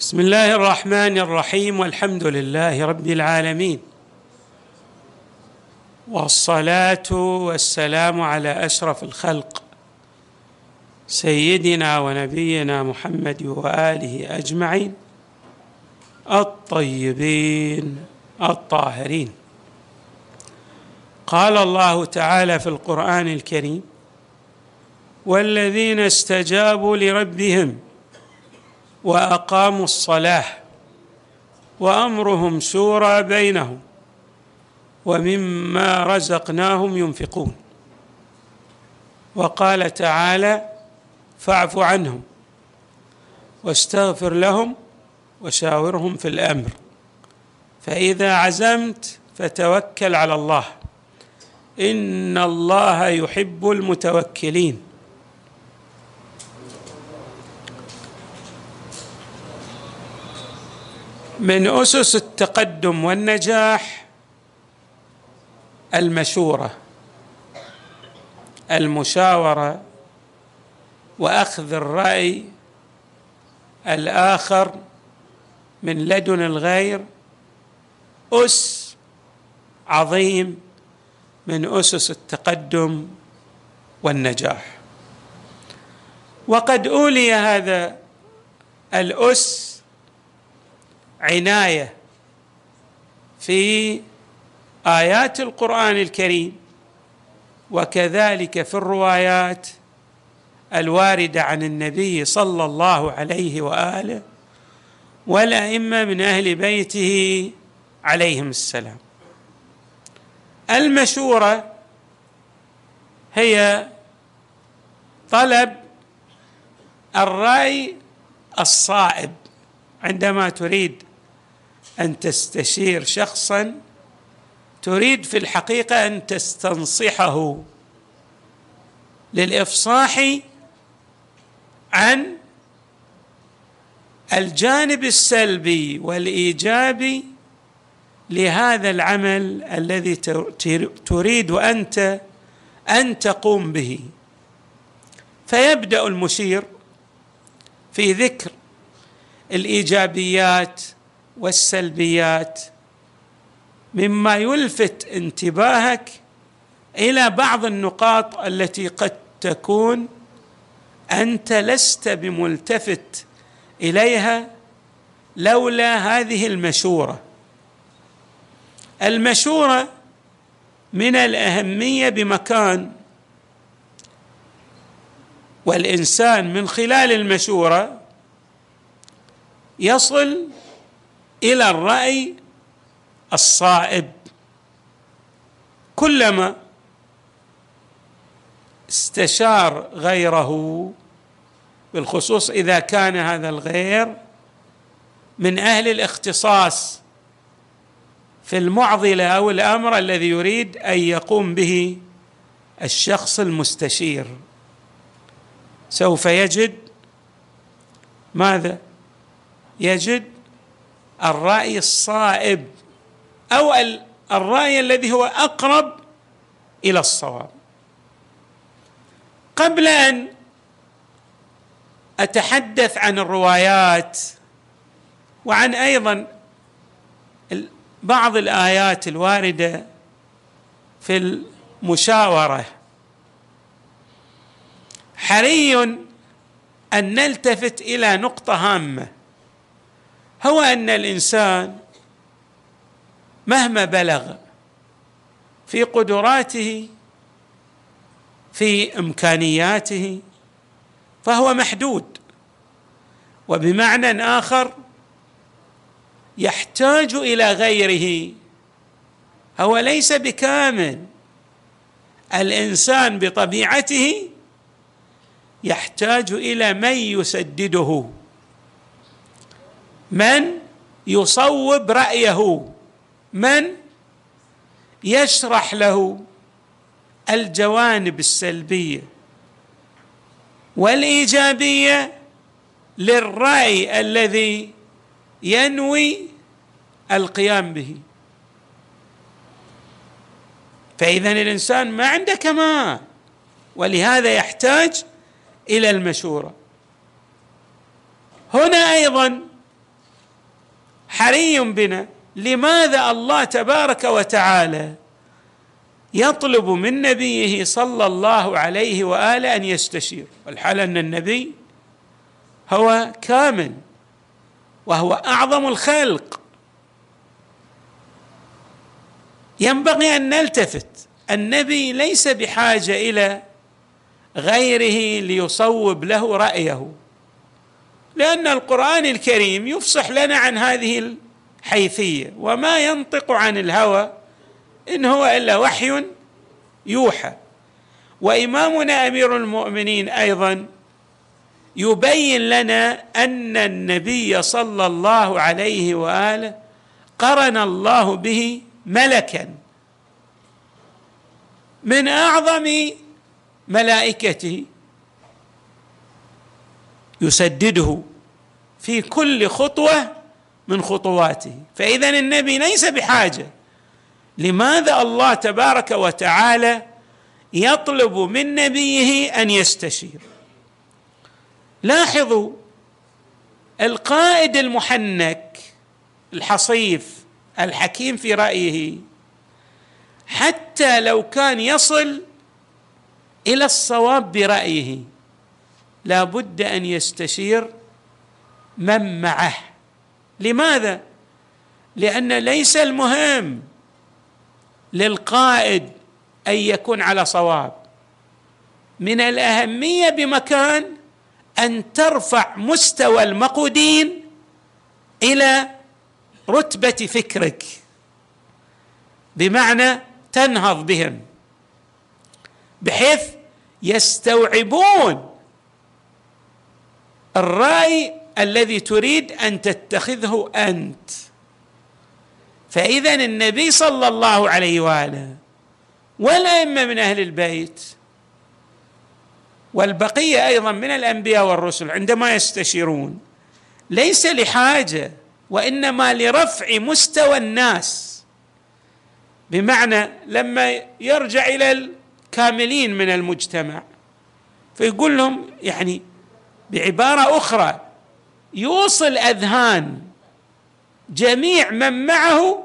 بسم الله الرحمن الرحيم والحمد لله رب العالمين والصلاة والسلام على أشرف الخلق سيدنا ونبينا محمد وآله أجمعين الطيبين الطاهرين قال الله تعالى في القرآن الكريم والذين استجابوا لربهم وأقاموا الصلاة وأمرهم شورى بينهم ومما رزقناهم ينفقون. وقال تعالى فاعف عنهم واستغفر لهم وشاورهم في الأمر. فإذا عزمت فتوكل على الله. إن الله يحب المتوكلين. من أسس التقدم والنجاح المشورة المشاورة وأخذ الرأي الآخر من لدن الغير أس عظيم من أسس التقدم والنجاح. وقد أولي هذا الأس عناية في آيات القرآن الكريم وكذلك في الروايات الواردة عن النبي صلى الله عليه وآله والأئمة من أهل بيته عليهم السلام. المشورة هي طلب الرأي الصائب عندما تريد أن تستشير شخصا تريد في الحقيقة أن تستنصحه للإفصاح عن الجانب السلبي والايجابي لهذا العمل الذي تريد أنت أن تقوم به. فيبدأ المشير في ذكر الإيجابيات والسلبيات. مما يلفت انتباهك إلى بعض النقاط التي قد تكون أنت لست بملتفت إليها لولا هذه المشورة. المشورة من الأهمية بمكان والإنسان من خلال المشورة يصل إلى الرأي الصائب. كلما استشار غيره بالخصوص إذا كان هذا الغير من أهل الاختصاص في المعضلة أو الأمر الذي يريد أن يقوم به الشخص المستشير. سوف يجد ماذا؟ يجد الرأي الصائب أو الرأي الذي هو أقرب إلى الصواب. قبل أن أتحدث عن الروايات وعن أيضا بعض الآيات الواردة في المشاورة حري أن نلتفت إلى نقطة هامة. هو أن الإنسان مهما بلغ في قدراته في إمكانياته فهو محدود. وبمعنى آخر يحتاج إلى غيره. هو ليس بكامل. الإنسان بطبيعته يحتاج إلى من يسدده. من يصوب رأيه من يشرح له الجوانب السلبية والإيجابية للرأي الذي ينوي القيام به. فاذا الإنسان ما عنده كمال ولهذا يحتاج إلى المشورة. هنا أيضا حري بنا. لماذا الله تبارك وتعالى يطلب من نبيه صلى الله عليه وآله أن يستشير؟ والحال أن النبي هو كامل وهو أعظم الخلق. ينبغي أن نلتفت. النبي ليس بحاجة إلى غيره ليصوب له رأيه. لأن القرآن الكريم يفصح لنا عن هذه الحيثية وما ينطق عن الهوى إن هو إلا وحي يوحى. وإمامنا أمير المؤمنين أيضا يبين لنا أن النبي صلى الله عليه وآله قرن الله به ملكا من أعظم ملائكته. يسدده في كل خطوة من خطواته. فاذا النبي ليس بحاجة. لماذا الله تبارك وتعالى يطلب من نبيه أن يستشير؟ لاحظوا القائد المحنك الحصيف الحكيم في رأيه حتى لو كان يصل إلى الصواب برأيه. لا بد أن يستشير من معه. لماذا؟ لأن ليس المهم للقائد أن يكون على صواب. من الأهمية بمكان أن ترفع مستوى المقودين إلى رتبة فكرك. بمعنى تنهض بهم. بحيث يستوعبون الرأي الذي تريد أن تتخذه أنت. فاذا النبي صلى الله عليه وآله والأئمة من أهل البيت والبقية أيضا من الأنبياء والرسل عندما يستشيرون ليس لحاجة وإنما لرفع مستوى الناس. بمعنى لما يرجع إلى الكاملين من المجتمع فيقول لهم يعني بعبارة أخرى يوصل أذهان جميع من معه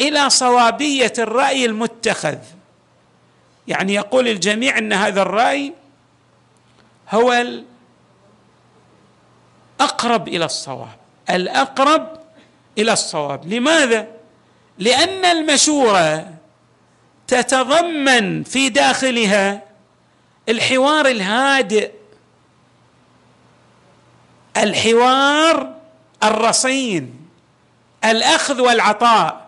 إلى صوابية الرأي المتخذ. يعني يقول الجميع إن هذا الرأي هو الأقرب إلى الصواب الأقرب إلى الصواب. لماذا؟ لأن المشورة تتضمن في داخلها الحوار الهادئ الحوار الرصين الأخذ والعطاء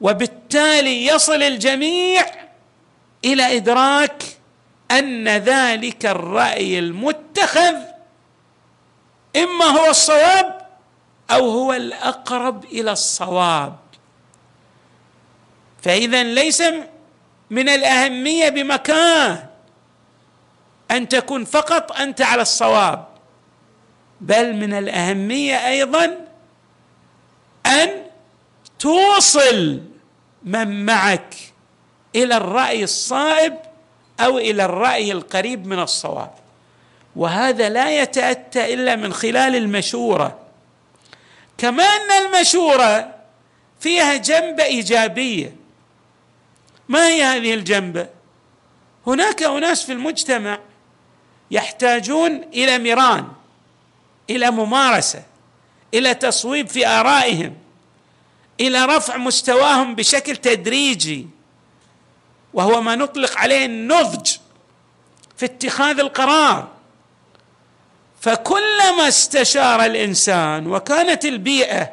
وبالتالي يصل الجميع إلى إدراك أن ذلك الرأي المتخذ إما هو الصواب أو هو الأقرب إلى الصواب. فاذا ليس من الأهمية بمكان أن تكون فقط أنت على الصواب. بل من الأهمية أيضا أن توصل من معك إلى الرأي الصائب أو إلى الرأي القريب من الصواب. وهذا لا يتأتى إلا من خلال المشورة. كما ان المشورة فيها جنبه إيجابية. ما هي هذه الجنبه هناك أناس في المجتمع يحتاجون إلى ميران. إلى ممارسة إلى تصويب في آرائهم إلى رفع مستواهم بشكل تدريجي. وهو ما نطلق عليه النضج في اتخاذ القرار. فكلما استشار الإنسان وكانت البيئة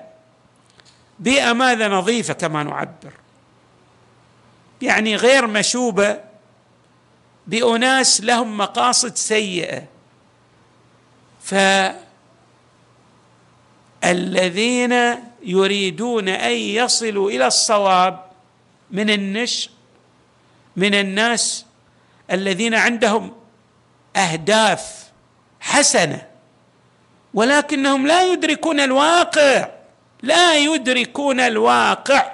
بيئة ماذا نظيفة كما نعبر. يعني غير مشوبة بأناس لهم مقاصد سيئة. فالذين يريدون أن يصلوا إلى الصواب من النشء من الناس الذين عندهم أهداف حسنة ولكنهم لا يدركون الواقع لا يدركون الواقع.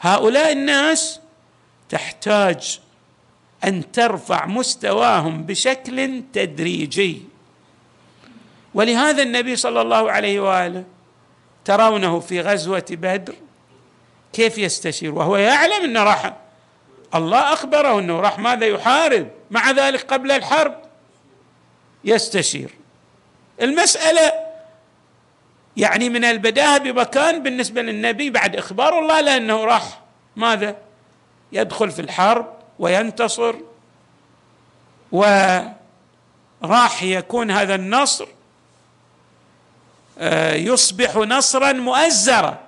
هؤلاء الناس تحتاج أن ترفع مستواهم بشكل تدريجي. ولهذا النبي صلى الله عليه وآله ترونه في غزوة بدر كيف يستشير؟ وهو يعلم إنه راح الله أخبره إنه راح ماذا يحارب مع ذلك قبل الحرب يستشير. المسألة يعني من البداهة بمكان بالنسبة للنبي بعد إخبار الله لأنه راح ماذا؟ يدخل في الحرب وينتصر وراح يكون هذا النصر يصبح نصرا مؤزرا.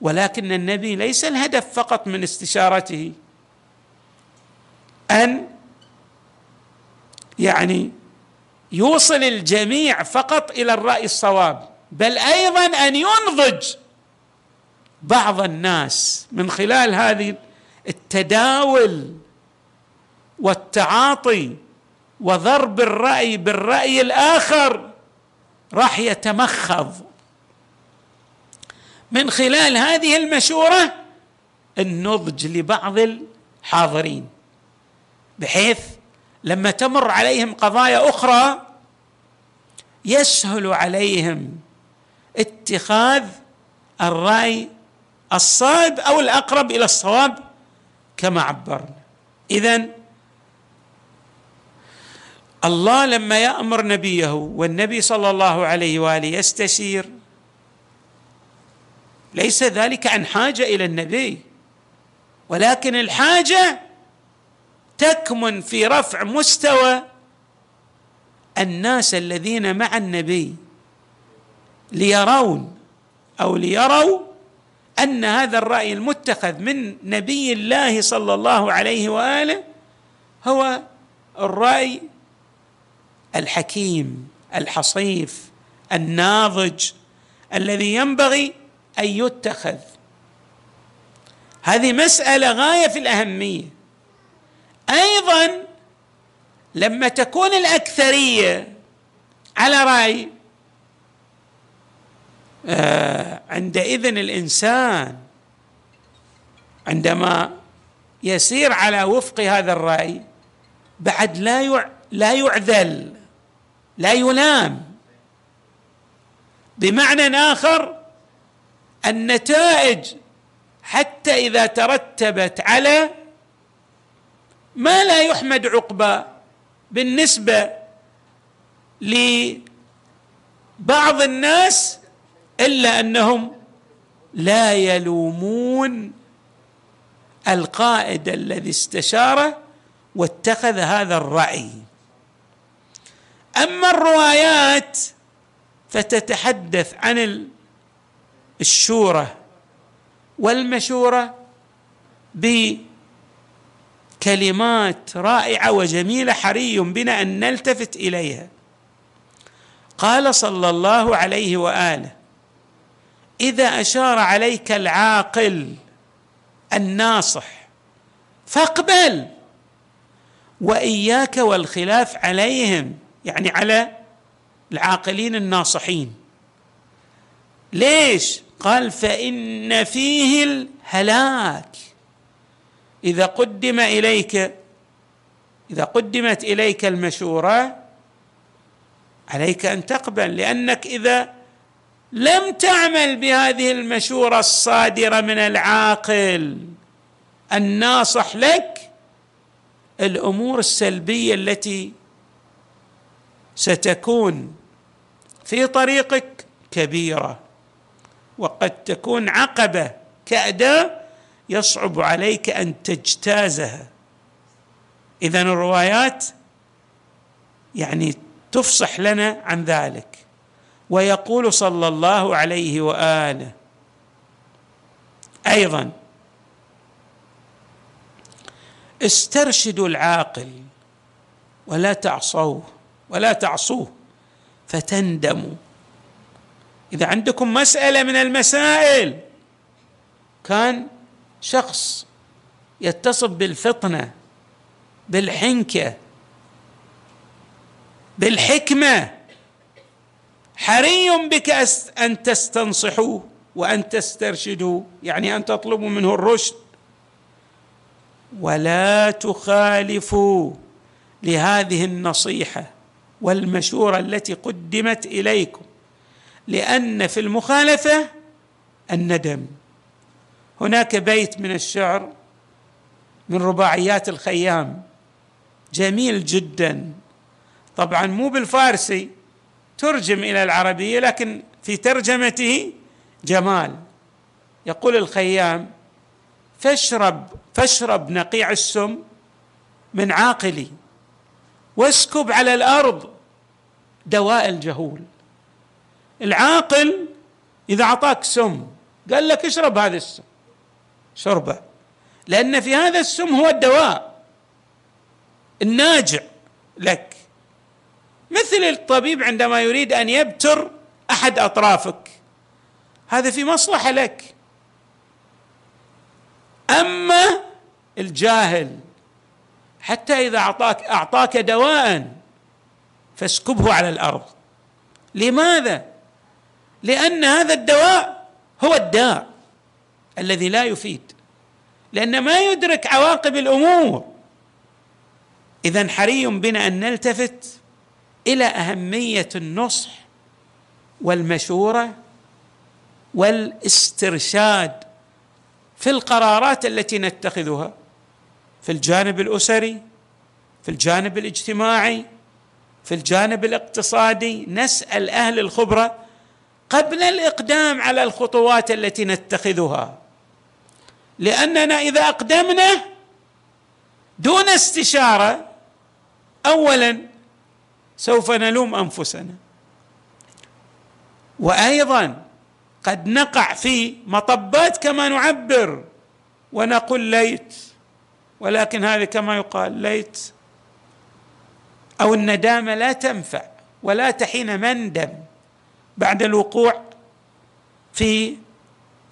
ولكن النبي ليس الهدف فقط من استشارته. أن يعني يوصل الجميع فقط إلى الرأي الصواب بل أيضا أن ينضج بعض الناس من خلال هذه التداول والتعاطي وضرب الرأي بالرأي الآخر. راح يتمخض. من خلال هذه المشورة النضج لبعض الحاضرين بحيث لما تمر عليهم قضايا أخرى يسهل عليهم اتخاذ الرأي الصائب أو الأقرب إلى الصواب كما عبرنا. اذا الله لما يأمر نبيه والنبي صلى الله عليه وآله يستشير. ليس ذلك عن حاجة إلى النبي ولكن الحاجة تكمن في رفع مستوى الناس الذين مع النبي ليرون أو ليروا أن هذا الرأي المتخذ من نبي الله صلى الله عليه وآله هو الرأي الحكيم الحصيف الناضج الذي ينبغي أن يتخذ. هذه مسألة غاية في الأهمية. أيضا لما تكون الأكثرية على رأي آه عندئذ الإنسان عندما يسير على وفق هذا الرأي بعد لا لا يعذل. لا يلام بمعنى آخر النتائج حتى إذا ترتبت على ما لا يحمد عقبى بالنسبة لبعض الناس إلا أنهم لا يلومون القائد الذي استشاره واتخذ هذا الرأي. أما الروايات فتتحدث عن الشورى والمشورة بكلمات رائعة وجميلة حري بنا أن نلتفت إليها. قال صلى الله عليه وآله إذا أشار عليك العاقل الناصح فاقبل وإياك والخلاف عليهم يعني على العاقلين الناصحين. ليش؟ قال فإن فيه الهلاك. إذا قدم إليك إذا قدمت إليك المشورة عليك أن تقبل لأنك إذا لم تعمل بهذه المشورة الصادرة من العاقل الناصح لك الأمور السلبية التي ستكون في طريقك كبيرة وقد تكون عقبة كأداة يصعب عليك أن تجتازها. إذا الروايات يعني تفصح لنا عن ذلك. ويقول صلى الله عليه وآله أيضا استرشدوا العاقل ولا تعصوه ولا تعصوه فتندموا. إذا عندكم مسألة من المسائل كان شخص يتصف بالفطنة بالحنكة بالحكمة حري بك أن تستنصحوه وأن تسترشدوا يعني أن تطلبوا منه الرشد. ولا تخالفوا لهذه النصيحة. والمشورة التي قدمت إليكم لأن في المخالفة الندم. هناك بيت من الشعر من رباعيات الخيام جميل جدا. طبعا مو بالفارسي ترجم إلى العربية لكن في ترجمته جمال. يقول الخيام فاشرب فاشرب نقيع السم من عاقلي. واسكب على الأرض دواء الجهول. العاقل إذا أعطاك سم قال لك اشرب هذا السم. شربه. لأن في هذا السم هو الدواء الناجع لك. مثل الطبيب عندما يريد أن يبتر أحد أطرافك. هذا في مصلحة لك. أما الجاهل حتى إذا اعطاك أعطاك دواء فاسكبه على الأرض. لماذا؟ لأن هذا الدواء هو الداء الذي لا يفيد. لأن ما يدرك عواقب الأمور. إذا حري بنا أن نلتفت إلى أهمية النصح والمشورة والاسترشاد في القرارات التي نتخذها. في الجانب الأسري في الجانب الاجتماعي في الجانب الاقتصادي نسأل أهل الخبرة قبل الإقدام على الخطوات التي نتخذها. لأننا إذا أقدمنا دون استشارة اولا سوف نلوم أنفسنا. وأيضا قد نقع في مطبات كما نعبر ونقول ليت. ولكن هذا كما يقال ليت أو الندامة لا تنفع ولا تحين مندم بعد الوقوع في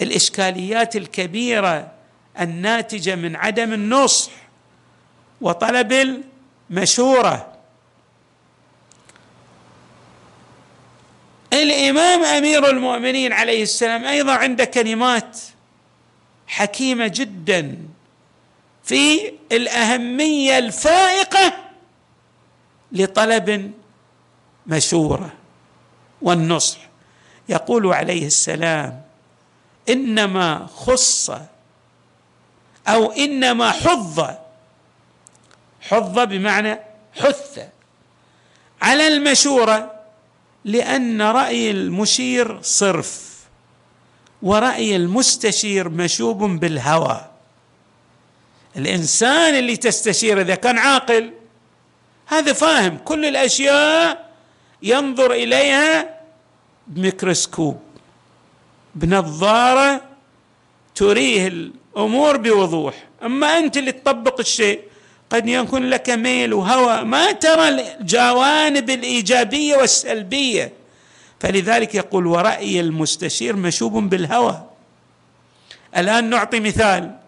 الإشكاليات الكبيرة الناتجة من عدم النصح وطلب المشورة. الإمام أمير المؤمنين عليه السلام أيضا عنده كلمات حكيمة جدا. في الأهمية الفائقة لطلب مشورة والنصح. يقول عليه السلام إنما خص أو إنما حظ حظ بمعنى حث على المشورة لأن رأي المشير صرف ورأي المستشير مشوب بالهوى. الإنسان اللي تستشير إذا كان عاقل. هذا فاهم. كل الأشياء ينظر إليها بميكروسكوب بنظارة تريه الأمور بوضوح. أما أنت اللي تطبق الشيء قد يكون لك ميل وهوى. ما ترى الجوانب الإيجابية والسلبية. فلذلك يقول ورأي المستشير مشوب بالهوى. الآن نعطي مثال.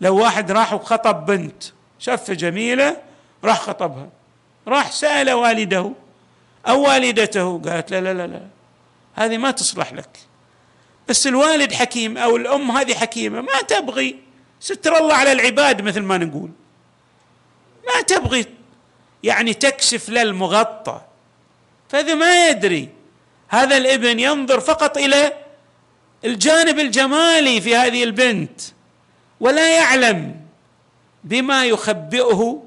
لو واحد راح وخطب بنت شافها جميلة راح خطبها. راح سأل والده أو والدته قالت لا لا لا لا هذه ما تصلح لك. بس الوالد حكيم أو الأم هذه حكيمة ما تبغي. ستر الله على العباد مثل ما نقول. ما تبغي يعني تكشف للمغطى فهذا ما يدري هذا الابن ينظر فقط إلى الجانب الجمالي في هذه البنت. ولا يعلم بما يخبئه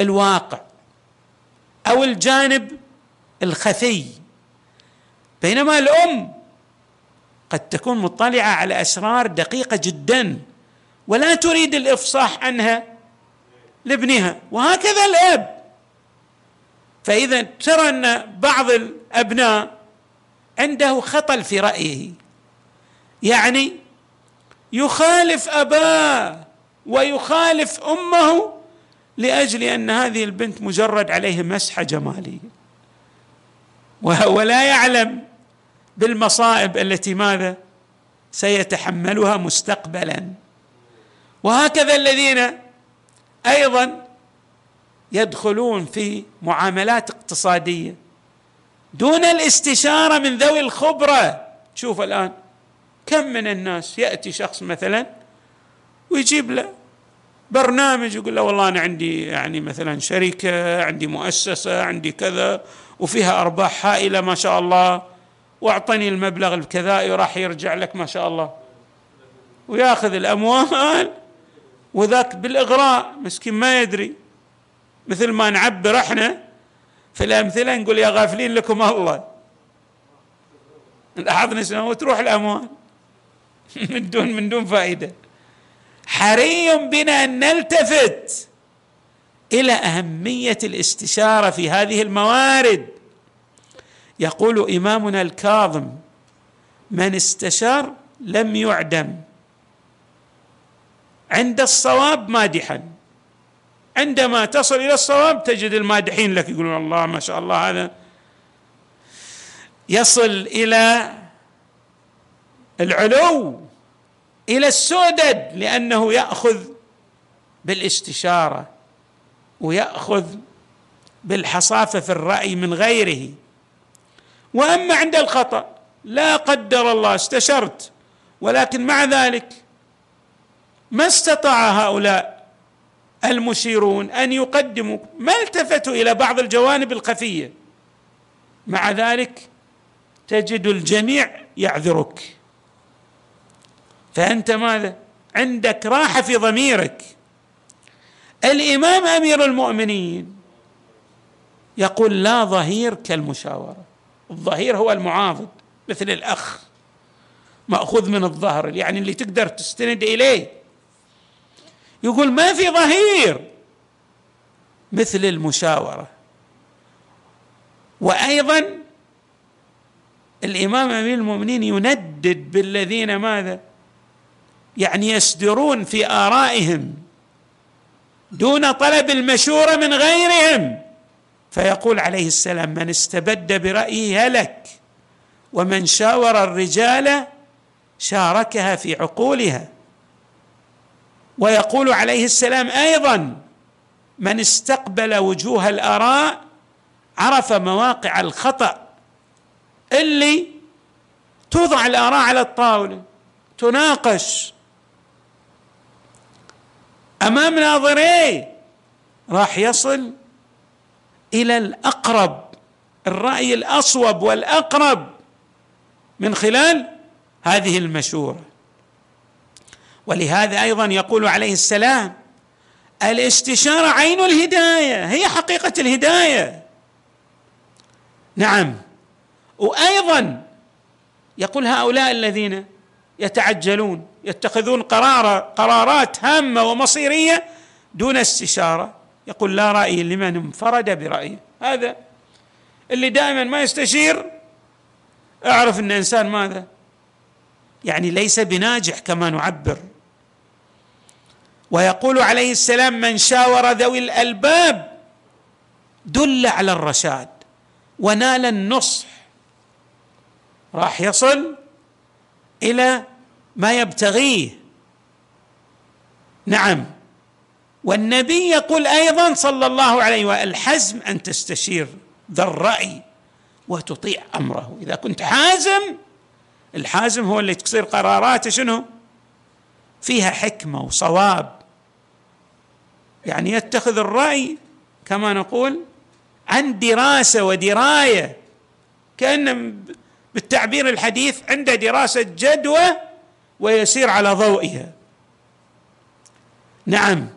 الواقع أو الجانب الخفي. بينما الأم قد تكون مطلعة على أسرار دقيقة جدا ولا تريد الإفصاح عنها لابنها وهكذا الأب. فإذا ترى أن بعض الأبناء عنده خطل في رأيه يعني يخالف أباه ويخالف أمه لأجل أن هذه البنت مجرد عليه مسحه جماليه ولا يعلم بالمصائب التي ماذا سيتحملها مستقبلا. وهكذا الذين أيضا يدخلون في معاملات اقتصادية دون الاستشارة من ذوي الخبرة. شوف الآن كم من الناس يأتي شخص مثلا ويجيب له برنامج يقول له والله أنا عندي يعني مثلا شركة عندي مؤسسة عندي كذا وفيها أرباح هائلة ما شاء الله وأعطني المبلغ الكذائي وراح يرجع لك ما شاء الله ويأخذ الأموال وذاك بالإغراء مسكين ما يدري مثل ما نعبر إحنا في الأمثلة نقول يا غافلين لكم الله. لاحظنا وتروح الأموال. من دون من دون فائدة. حري بنا أن نلتفت إلى أهمية الاستشارة في هذه الموارد. يقول إمامنا الكاظم من استشار لم يعدم. عند الصواب مادحا. عندما تصل إلى الصواب تجد المادحين لك يقولون الله ما شاء الله هذا. يصل إلى العلو إلى السودد لأنه يأخذ بالاستشارة ويأخذ بالحصافة في الرأي من غيره. وأما عند الخطأ لا قدر الله استشرت ولكن مع ذلك ما استطاع هؤلاء المشيرون أن يقدموا ما التفتوا إلى بعض الجوانب الخفية. مع ذلك تجد الجميع يعذرك. فأنت ماذا؟ عندك راحة في ضميرك. الإمام أمير المؤمنين يقول لا ظهير كالمشاورة. الظهير هو المعاضد مثل الأخ. مأخوذ من الظهر يعني اللي تقدر تستند إليه. يقول ما في ظهير مثل المشاورة. وأيضا الإمام أمير المؤمنين يندد بالذين ماذا؟ يعني يصدرون في آرائهم دون طلب المشورة من غيرهم. فيقول عليه السلام من استبد برايه هلك ومن شاور الرجال شاركها في عقولها. ويقول عليه السلام أيضا من استقبل وجوه الأراء عرف مواقع الخطأ اللي توضع الأراء على الطاولة تناقش أمام ناظريه راح يصل إلى الأقرب الرأي الأصوب والأقرب من خلال هذه المشورة. ولهذا أيضا يقول عليه السلام الاستشارة عين الهداية هي حقيقة الهداية. نعم. وأيضا يقول هؤلاء الذين يتعجلون يتخذون قرار قرارات هامة ومصيرية دون استشارة. يقول لا رأي لمن انفرد برأيه. هذا اللي دائما ما يستشير أعرف إن إنسان ماذا؟ يعني ليس بناجح كما نعبر. ويقول عليه السلام من شاور ذوي الألباب دل على الرشاد ونال النصح. راح يصل إلى ما يبتغيه. نعم. والنبي يقول أيضا صلى الله عليه وسلم الحزم أن تستشير ذا الرأي وتطيع أمره. إذا كنت حازم الحازم هو اللي تصير قراراته شنو؟ فيها حكمة وصواب. يعني يتخذ الرأي كما نقول عن دراسة ودراية كأن بالتعبير الحديث عنده دراسة جدوى ويسير على ضوئها. نعم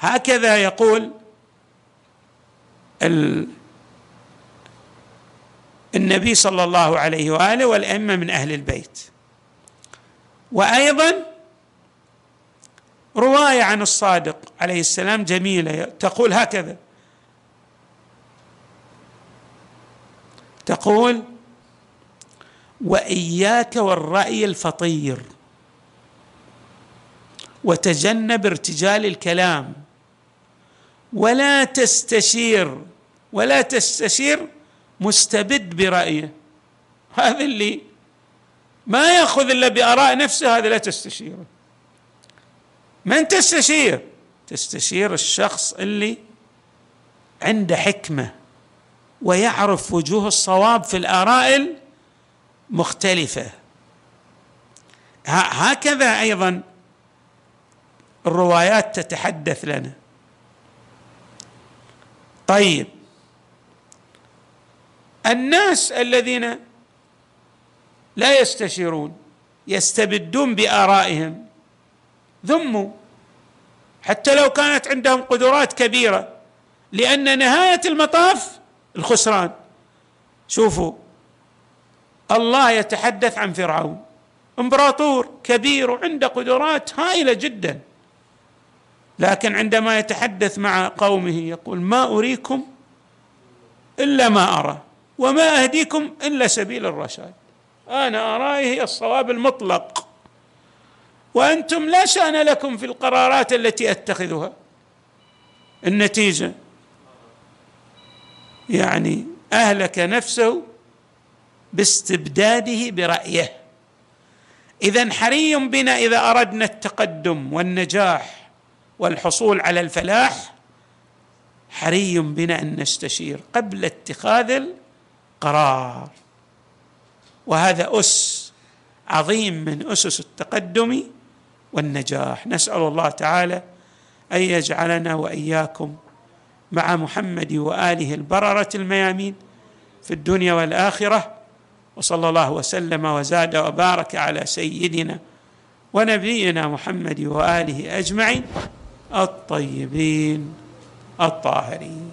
هكذا يقول النبي صلى الله عليه وآله والأئمة من أهل البيت. وأيضا رواية عن الصادق عليه السلام جميلة تقول هكذا. تقول وإياك والرأي الفطير. وتجنب ارتجال الكلام. ولا تستشير ولا تستشير مستبد برأيه. هذا اللي ما يأخذ إلا بآراء نفسه هذا لا تستشيره. من تستشير؟ تستشير الشخص اللي عنده حكمة ويعرف وجوه الصواب في الآراء المختلفة. هكذا أيضا الروايات تتحدث لنا. طيب. الناس الذين لا يستشيرون يستبدون بآرائهم ذموا. حتى لو كانت عندهم قدرات كبيرة لأن نهاية المطاف الخسران. شوفوا الله يتحدث عن فرعون. امبراطور كبير وعنده قدرات هائلة جدا. لكن عندما يتحدث مع قومه يقول ما أريكم إلا ما أرى وما أهديكم إلا سبيل الرشاد. أنا ارائي هي الصواب المطلق. وأنتم لا شأن لكم في القرارات التي أتخذها. النتيجة يعني أهلك نفسه باستبداده برأيه. اذا حري بنا إذا أردنا التقدم والنجاح. والحصول على الفلاح حري بنا أن نستشير قبل اتخاذ القرار. وهذا أس عظيم من أسس التقدم والنجاح. نسأل الله تعالى أن يجعلنا وإياكم مع محمد وآله البررة الميامين في الدنيا والآخرة. وصلى الله وسلم وزاد وبارك على سيدنا ونبينا محمد وآله أجمعين. الطيبين الطاهرين